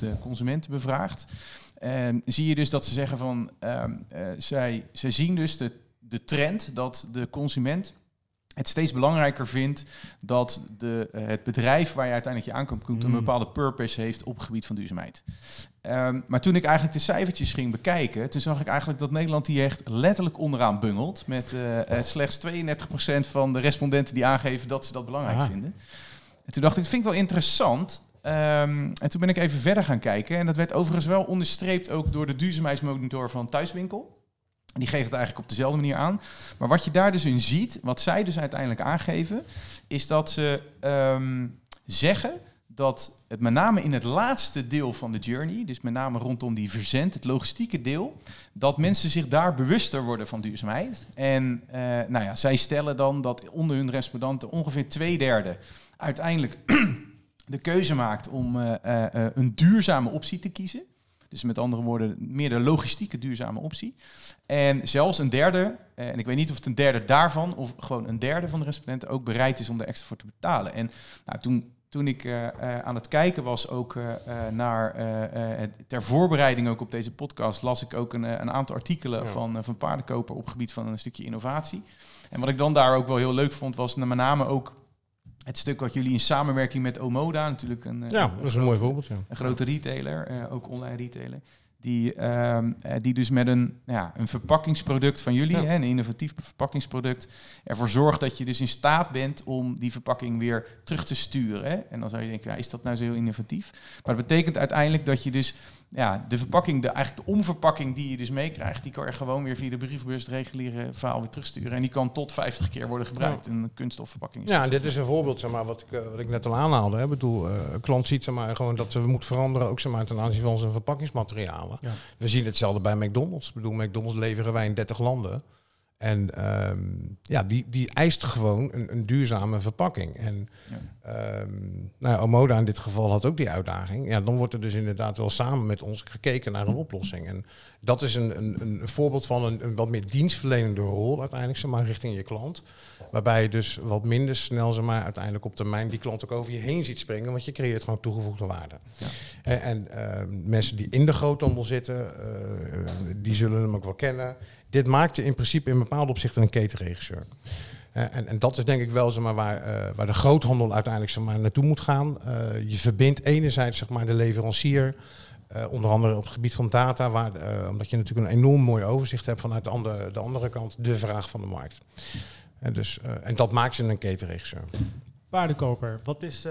eh, consumenten bevraagd. Ehm, zie je dus dat ze zeggen van, ehm, eh, zij, zij zien dus de, de trend dat de consument het steeds belangrijker vindt dat de, eh, het bedrijf waar je uiteindelijk je aankomt komt een Mm. bepaalde purpose heeft op het gebied van duurzaamheid. Ehm, maar toen ik eigenlijk de cijfertjes ging bekijken, toen zag ik eigenlijk dat Nederland hier echt letterlijk onderaan bungelt. Met eh, eh, slechts 32% van de respondenten die aangeven dat ze dat belangrijk Ah. vinden. En toen dacht ik, dat vind ik wel interessant. Ehm, en toen ben ik even verder gaan kijken. En dat werd overigens wel onderstreept ook door de duurzaamheidsmonitor van Thuiswinkel. Die geeft het eigenlijk op dezelfde manier aan. Maar wat je daar dus in ziet, wat zij dus uiteindelijk aangeven, is dat ze ehm, zeggen dat het met name in het laatste deel van de journey, dus met name rondom die verzend, het logistieke deel, dat mensen zich daar bewuster worden van duurzaamheid. En eh, nou ja, zij stellen dan dat onder hun respondenten ongeveer twee derde uiteindelijk de keuze maakt om eh, eh, een duurzame optie te kiezen. Dus met andere woorden, meer de logistieke duurzame optie. En zelfs een derde, eh, en ik weet niet of het een derde daarvan, of gewoon een derde van de respondenten ook bereid is om er extra voor te betalen. En nou, toen, toen ik eh, eh, aan het kijken was ook naar, ter voorbereiding ook op deze podcast, las ik ook een, een aantal artikelen Ja. van, van paardenkoper op het gebied van een stukje innovatie. En wat ik dan daar ook wel heel leuk vond, was met name ook het stuk wat jullie in samenwerking met Omoda, natuurlijk een, eh, Ja, dat is een mooi voorbeeld. Ja. een grote retailer, eh, ook online retailer. Die, ehm, eh, die dus met een, ja, een verpakkingsproduct van jullie, Ja. hè, een innovatief verpakkingsproduct, ervoor zorgt dat je dus in staat bent om die verpakking weer terug te sturen. Hè? En dan zou je denken, ja, is dat nou zo heel innovatief? Maar dat betekent uiteindelijk dat je dus ja, de verpakking, de, eigenlijk de omverpakking die je dus meekrijgt, die kan je gewoon weer via de brievenbus het reguliere verhaal weer terugsturen. En die kan tot 50 keer worden gebruikt. Een kunststofverpakking is Ja, dit is een voorbeeld zeg maar, wat, ik, eh, wat ik net al aanhaalde. Hè. Ik bedoel, eh, een klant ziet zeg maar, gewoon dat ze moet veranderen, ook zeg maar, ten aanzien van zijn verpakkingsmaterialen. Ja. We zien hetzelfde bij McDonald's. Ik bedoel, McDonald's leveren wij in 30 landen. En ehm, ja, die, die eist gewoon een, een duurzame verpakking. En Ja. ehm, nou Omoda in dit geval had ook die uitdaging. Ja, dan wordt er dus inderdaad wel samen met ons gekeken naar een oplossing. En dat is een, een, een voorbeeld van een, een wat meer dienstverlenende rol uiteindelijk, zeg maar, richting je klant. Waarbij je dus wat minder snel, zeg maar, uiteindelijk op termijn die klant ook over je heen ziet springen. Want je creëert gewoon toegevoegde waarde. Ja. En, en ehm, mensen die in de groothandel zitten, eh, die zullen hem ook wel kennen. Dit maakt je in principe in bepaalde opzichten een ketenregisseur. Eh, en, en dat is denk ik wel zeg maar, waar, eh, waar de groothandel uiteindelijk zeg maar, naartoe moet gaan. Eh, je verbindt enerzijds zeg maar, de leverancier, onder andere op het gebied van data, waar, omdat je natuurlijk een enorm mooi overzicht hebt vanuit de andere, de andere kant, de vraag van de markt. En, dus, en dat maakt je een ketenregisseur. Paardenkoper, wat is,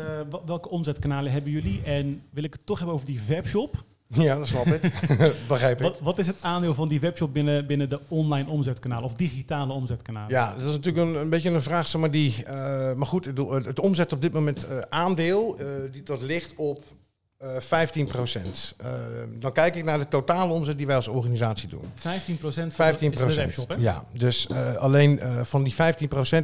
welke omzetkanalen hebben jullie? En wil ik het toch hebben over die webshop? Ja, dat snap ik. Begrijp ik. Wat, wat is het aandeel van die webshop binnen, binnen de online omzetkanalen of digitale omzetkanalen? Ja, dat is natuurlijk een, een beetje een vraag, zeg maar, die... eh, maar goed, het, het omzet op dit moment eh, aandeel, eh, die, dat ligt op eh 15% dan kijk ik naar de totale omzet die wij als organisatie doen. 15 procent 15 is de webshop, hè? Ja, dus eh, alleen eh, van die 15%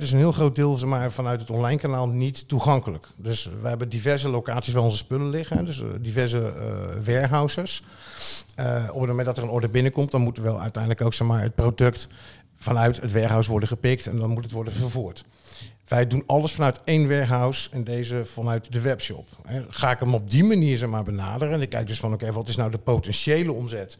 is een heel groot deel maar, vanuit het online kanaal niet toegankelijk. Dus we hebben diverse locaties waar onze spullen liggen, dus eh, diverse eh warehouses. Eh, op het moment dat er een order binnenkomt, dan moet er wel uiteindelijk ook zeg maar, het product vanuit het warehouse worden gepikt en dan moet het worden vervoerd. Wij doen alles vanuit één warehouse en deze vanuit de webshop. Hè, Ga ik hem op die manier zeg maar, benaderen en ik kijk dus van oké, wat is nou de potentiële omzet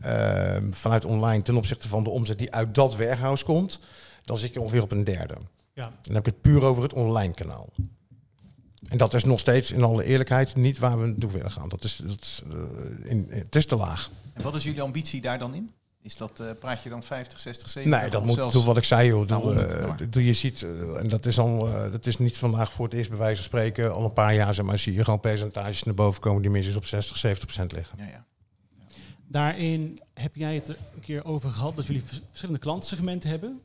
Ja. Ehm, vanuit online ten opzichte van de omzet die uit dat warehouse komt, dan zit je ongeveer op een derde. Ja. Dan heb ik het puur over het online kanaal. En dat is nog steeds in alle eerlijkheid niet waar we naartoe willen gaan. Dat is, dat is, eh, in, het is te laag. En wat is jullie ambitie daar dan in? Is dat, eh, praat je dan 50, 60, 70%? Nee, dat moet zelfs- doen wat ik zei. Joh. Doe, 100, eh, doe je ziet, eh, en dat is, al, eh, dat is niet vandaag voor het eerst bij wijze van spreken. Al een paar jaar zeg maar, zie je gewoon percentages naar boven komen die minstens op 60, 70 procent liggen. Ja, ja. Daarin heb jij het er een keer over gehad dat jullie vers- verschillende klantensegmenten hebben.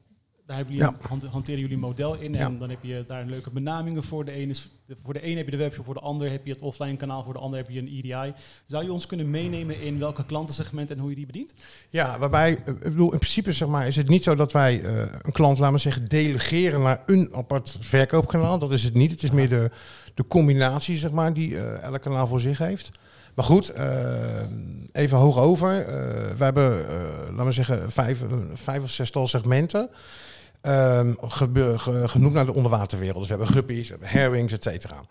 Daar hebben jullie, Ja. hanteren jullie een model in. En Ja. dan heb je daar leuke benamingen voor. De ene is, voor de een heb je de webshop, voor de ander heb je het offline kanaal, voor de ander heb je een EDI. Zou je ons kunnen meenemen in welke klantensegment en hoe je die bedient? Ja, waarbij, eh, ik bedoel, in principe zeg maar, is het niet zo dat wij eh, een klant, laten we zeggen, delegeren naar een apart verkoopkanaal. Dat is het niet. Het is meer de, de combinatie, zeg maar, die eh, elk kanaal voor zich heeft. Maar goed, even hoog over. We hebben, laten we zeggen, vijf, vijf of zestal segmenten. Genoemd naar de onderwaterwereld. Dus we hebben guppies, we hebben herwings, et cetera.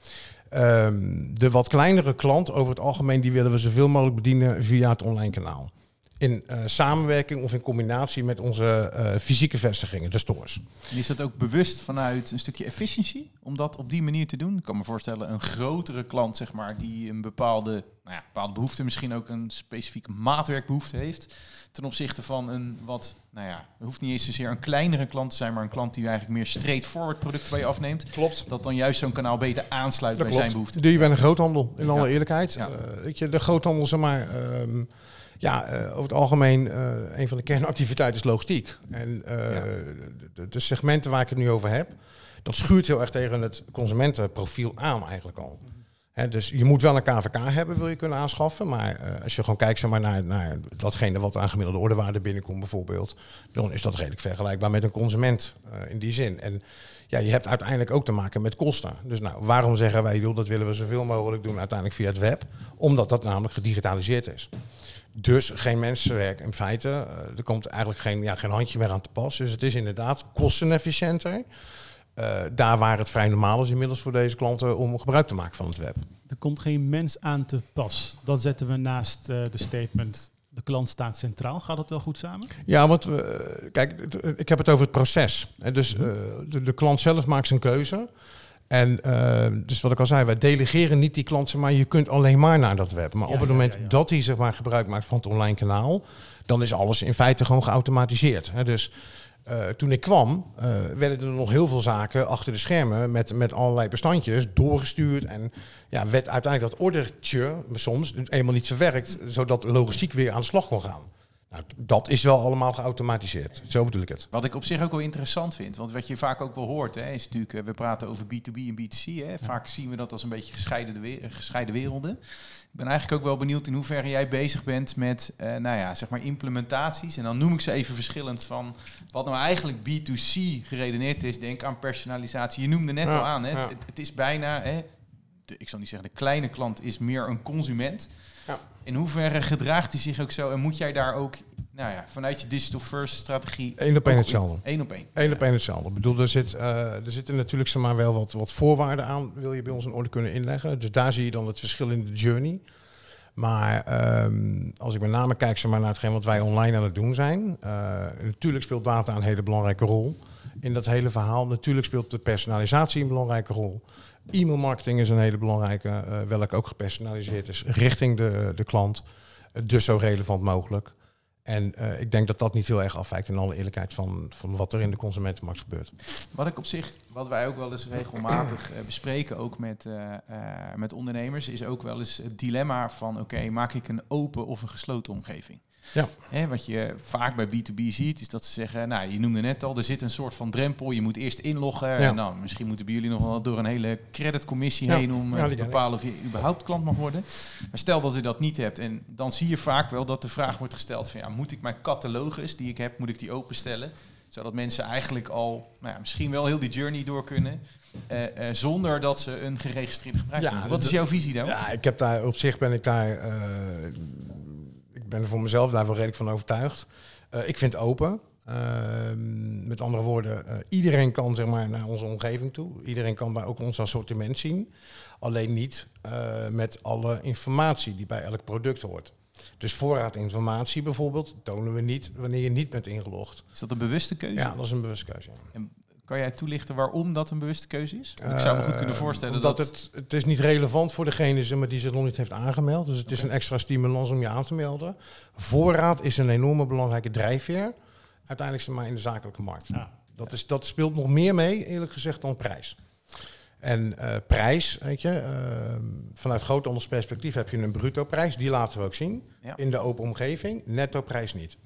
Ehm, de wat kleinere klant, over het algemeen, die willen we zoveel mogelijk bedienen via het online kanaal. In eh, samenwerking of in combinatie met onze eh, fysieke vestigingen, de stores. En is dat ook bewust vanuit een stukje efficiëntie om dat op die manier te doen? Ik kan me voorstellen, een grotere klant, zeg maar, die een bepaalde, nou ja, bepaalde behoefte, misschien ook een specifieke maatwerkbehoefte heeft, ten opzichte van een wat, nou ja, het hoeft niet eens zozeer een kleinere klant te zijn, maar een klant die eigenlijk meer straightforward producten bij je afneemt. Klopt. Dat dan juist zo'n kanaal beter aansluit Dat bij klopt. zijn behoefte. Doe je bij een groothandel, in alle eerlijkheid. Ja. Eh, weet je, de groothandel, zeg maar, ehm, ja, eh, over het algemeen, eh, een van de kernactiviteiten is logistiek. En eh, Ja. de, segmenten waar ik het nu over heb, dat schuurt heel erg tegen het consumentenprofiel aan eigenlijk al. Hè, dus je moet wel een KVK hebben, wil je kunnen aanschaffen. Maar als je gewoon kijkt zeg maar, naar, naar datgene wat aan gemiddelde ordewaarde binnenkomt bijvoorbeeld, dan is dat redelijk vergelijkbaar met een consument in die zin. En ja, je hebt uiteindelijk ook te maken met kosten. Dus nou, waarom zeggen wij, joh, dat willen we zoveel mogelijk doen uiteindelijk via het web? Omdat dat namelijk gedigitaliseerd is. Dus geen mensenwerk in feite. eh, er komt eigenlijk geen, ja, geen handje meer aan te pas. Dus het is inderdaad kostenefficiënter. Eh, daar waar het vrij normaal is inmiddels voor deze klanten om gebruik te maken van het web. Er komt geen mens aan te pas. Dat zetten we naast eh, de statement. De klant staat centraal. Gaat dat wel goed samen? Ja, want we, kijk, ik heb het over het proces. Hè, Dus de, de klant zelf maakt zijn keuze. En eh, dus wat ik al zei, wij delegeren niet die klant, zeg maar je kunt alleen maar naar dat web. Maar Ja, op het moment ja, ja. dat hij zeg maar, gebruik maakt van het online kanaal, dan is alles in feite gewoon geautomatiseerd. Hè. Dus eh, toen ik kwam, eh, werden er nog heel veel zaken achter de schermen met, met allerlei bestandjes doorgestuurd. En ja, werd uiteindelijk dat ordertje soms eenmaal niet verwerkt, zodat logistiek weer aan de slag kon gaan. Nou, dat is wel allemaal geautomatiseerd. Zo bedoel ik het. Wat ik op zich ook wel interessant vind, want wat je vaak ook wel hoort, hè, is natuurlijk, eh, we praten over B2B en B2C. Hè. Vaak zien we dat als een beetje gescheiden, we- gescheiden werelden. Ik ben eigenlijk ook wel benieuwd in hoeverre jij bezig bent met, eh, nou ja, zeg maar implementaties. En dan noem ik ze even verschillend van wat nou eigenlijk B2C geredeneerd is. Denk aan personalisatie. Je noemde net Ja, al aan, hè. ja. Het, het is bijna, hè, de, ik zal niet zeggen de kleine klant is meer een consument. Ja. In hoeverre gedraagt hij zich ook zo en moet jij daar ook, nou ja, vanuit je digital first strategie Eén op één hetzelfde. Eén op één. Eén op één hetzelfde. Ik bedoel, er, zit, eh, er zitten natuurlijk zeg maar, wel wat, wat voorwaarden aan, wil je bij ons in orde kunnen inleggen. Dus daar zie je dan het verschil in de journey. Maar ehm, als ik met name kijk zeg maar, naar hetgeen wat wij online aan het doen zijn. eh, natuurlijk speelt data een hele belangrijke rol in dat hele verhaal. Natuurlijk speelt de personalisatie een belangrijke rol. E-mailmarketing is een hele belangrijke, eh welke ook gepersonaliseerd is richting de, de klant. Eh, dus zo relevant mogelijk. En eh, ik denk dat dat niet heel erg afwijkt in alle eerlijkheid van, van wat er in de consumentenmarkt gebeurt. Wat ik op zich, wat wij ook wel eens regelmatig bespreken, ook met, met ondernemers, is ook wel eens het dilemma van: oké, maak ik een open of een gesloten omgeving? Ja. Hè, wat je vaak bij B2B ziet, is dat ze zeggen: Nou, je noemde net al, er zit een soort van drempel. Je moet eerst inloggen. Ja. En nou, misschien moeten bij jullie nog wel door een hele creditcommissie Ja. heen om eh, Ja, te bepalen of je überhaupt klant mag worden. Maar stel dat u dat niet hebt, en dan zie je vaak wel dat de vraag wordt gesteld: van ja, moet ik mijn catalogus die ik heb, moet ik die openstellen? Zodat mensen eigenlijk al nou ja, misschien wel heel die journey door kunnen. eh, eh, zonder dat ze een geregistreerde gebruiker Ja. Wat is jouw visie daarop? Ja, ik heb daar op zich ben ik daar. Ik ben er voor mezelf daar wel redelijk van overtuigd. Eh, ik vind open. Ehm, met andere woorden, eh, iedereen kan zeg maar, naar onze omgeving toe. Iedereen kan daar ook ons assortiment zien. Alleen niet eh, met alle informatie die bij elk product hoort. Dus voorraadinformatie bijvoorbeeld tonen we niet wanneer je niet bent ingelogd. Is dat een bewuste keuze? Ja, dat is een bewuste keuze. ja. En kan jij toelichten waarom dat een bewuste keuze is? Want ik zou me goed kunnen Eh, voorstellen omdat dat... het, het is niet relevant voor degene zeg maar, die zich nog niet heeft aangemeld. Dus het is een extra stimulans om je aan te melden. Voorraad is een enorme belangrijke drijfveer. Uiteindelijk zeg maar in de zakelijke markt. Ja. Dat, is, dat speelt nog meer mee, eerlijk gezegd, dan prijs. En eh, prijs, weet je, ehm, vanuit groothandelsperspectief heb je een bruto prijs. Die laten we ook zien Ja. in de open omgeving. Netto prijs niet.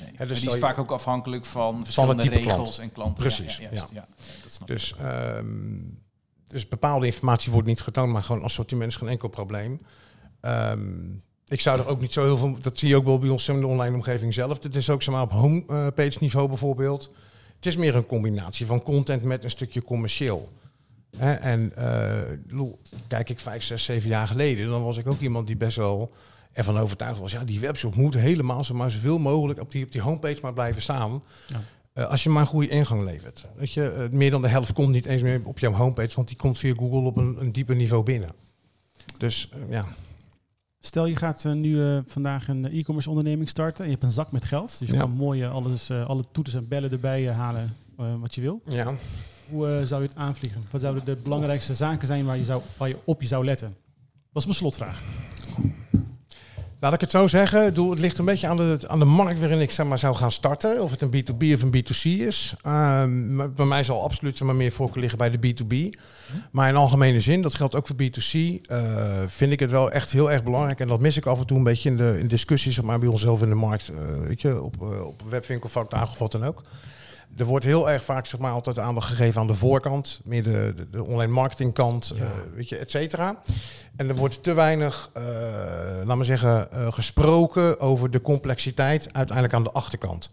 Nee. dus Maar die is vaak ook afhankelijk van verschillende regels klant. en klanten. Precies, Ja, juist, ja. ja. dat snap ik. Dus, ehm, dus bepaalde informatie wordt niet getoond, maar gewoon assortiment is geen enkel probleem. Ehm, ik zou er ook niet zo heel veel, dat zie je ook wel bij ons in de online omgeving zelf. Het is ook zeg maar, op homepage niveau bijvoorbeeld. Het is meer een combinatie van content met een stukje commercieel. Hè, en eh, kijk ik vijf, zes, zeven jaar geleden, dan was ik ook iemand die best wel ervan overtuigd was. Ja, die webshop moet helemaal zo maar zoveel mogelijk op die, op die homepage maar blijven staan. Ja. Eh, als je maar een goede ingang levert. Weet je, eh, meer dan de helft komt niet eens meer op jouw homepage, want die komt via Google op een, een dieper niveau binnen. Dus eh, ja, Stel je gaat nu vandaag een e-commerce onderneming starten en je hebt een zak met geld. Dus je Ja. kan mooi eh, alles, alle toeters en bellen erbij halen wat je wil. ja. Hoe zou je het aanvliegen? Wat zouden de belangrijkste zaken zijn waar je, zou, waar je op je zou letten? Dat is mijn slotvraag. Laat ik het zo zeggen. Het ligt een beetje aan de, aan de markt waarin ik zeg maar, zou gaan starten. Of het een B2B of een B2C is. Ehm, bij mij zal absoluut zeg maar, meer voorkeur liggen bij de B2B. Maar in algemene zin, dat geldt ook voor B2C, eh, vind ik het wel echt heel erg belangrijk. En dat mis ik af en toe een beetje in de in discussies zeg maar, bij onszelf in de markt. eh, weet je, op, eh, op webwinkelvakdagen of wat dan ook. Er wordt heel erg vaak zeg maar, altijd aandacht gegeven aan de voorkant. Meer de, de, de online marketingkant, eh, weet je, et cetera. En er wordt te weinig, eh laat maar zeggen, eh, gesproken over de complexiteit uiteindelijk aan de achterkant.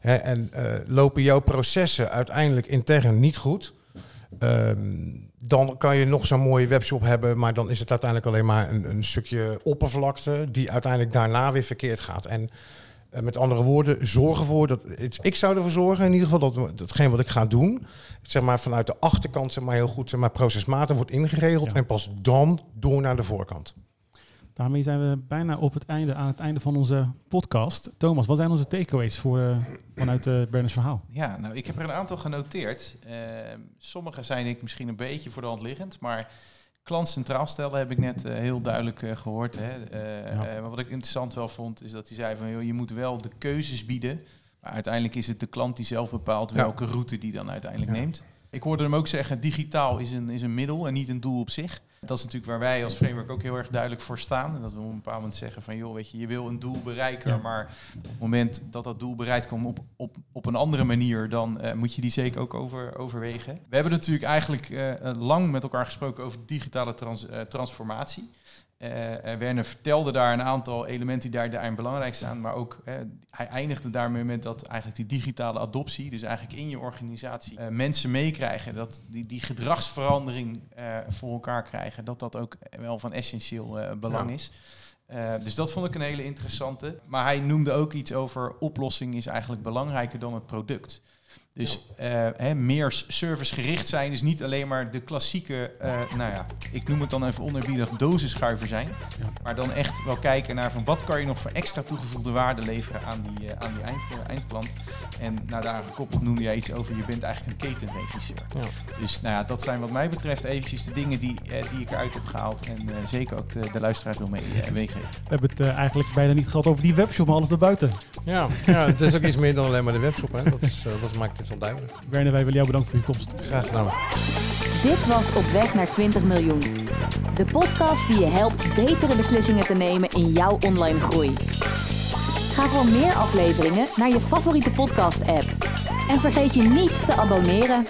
Hè, en lopen jouw processen uiteindelijk intern niet goed, ehm, dan kan je nog zo'n mooie webshop hebben, maar dan is het uiteindelijk alleen maar een, een stukje oppervlakte die uiteindelijk daarna weer verkeerd gaat. En met andere woorden, zorg ervoor dat. het- Ik zou ervoor zorgen, in ieder geval, dat datgene wat ik ga doen, zeg maar vanuit de achterkant zeg maar, heel goed zeg maar, procesmatig wordt ingeregeld. Ja. En pas dan door naar de voorkant. Daarmee zijn we bijna op het einde, aan het einde van onze podcast. Thomas, wat zijn onze takeaways voor, eh, vanuit uh, Berners verhaal? Ja, nou, ik heb er een aantal genoteerd. Eh, sommige zijn ik misschien een beetje voor de hand liggend, maar klant centraal stellen heb ik net eh, heel duidelijk eh, gehoord. Hè. Eh, Ja. wat ik interessant wel vond, is dat hij zei van, joh, je moet wel de keuzes bieden. Maar uiteindelijk is het de klant die zelf bepaalt welke route die dan uiteindelijk neemt. Ik hoorde hem ook zeggen, digitaal is een, is een middel en niet een doel op zich. Dat is natuurlijk waar wij als framework ook heel erg duidelijk voor staan. En dat we op een bepaald moment zeggen van, joh, weet je, je wil een doel bereiken, Ja. maar op het moment dat dat doel bereikt komt op, op, op een andere manier, dan eh, moet je die zeker ook over, overwegen. We hebben natuurlijk eigenlijk eh, eh, lang met elkaar gesproken over digitale trans, transformatie. Eh, eh, Werner vertelde daar een aantal elementen die daar, daarin belangrijk staan, maar ook hij eindigde daarmee met dat eigenlijk die digitale adoptie, dus eigenlijk in je organisatie eh, mensen meekrijgen, dat die, die gedragsverandering voor elkaar krijgen, dat dat ook wel van essentieel belang Ja. is. Dus dat vond ik een hele interessante. Maar hij noemde ook iets over oplossing is eigenlijk belangrijker dan het product. Dus eh, hè, meer servicegericht zijn is niet alleen maar de klassieke, eh, nou ja, ik noem het dan even onerbiedig dozenschuiver zijn. Ja. Maar dan echt wel kijken naar van wat kan je nog voor extra toegevoegde waarde leveren aan die, eh, aan die eind, eindklant. En nou, daar gekoppeld noemde jij iets over, je bent eigenlijk een ketenregisseur. Ja. Dus nou ja, dat zijn wat mij betreft eventjes de dingen die, eh, die ik eruit heb gehaald. En eh, zeker ook de, de luisteraar wil mee, meegeven. We hebben het eigenlijk bijna niet gehad over die webshop, maar alles erbuiten. Ja, ja, het is ook iets meer dan alleen maar de webshop. Hè. Dat, is, dat maakt duidelijk. Werner, wij willen jou bedanken voor je komst. Graag gedaan. Dit was Op Weg naar 20 miljoen. De podcast die je helpt betere beslissingen te nemen in jouw online groei. Ga voor meer afleveringen naar je favoriete podcast-app. En vergeet je niet te abonneren.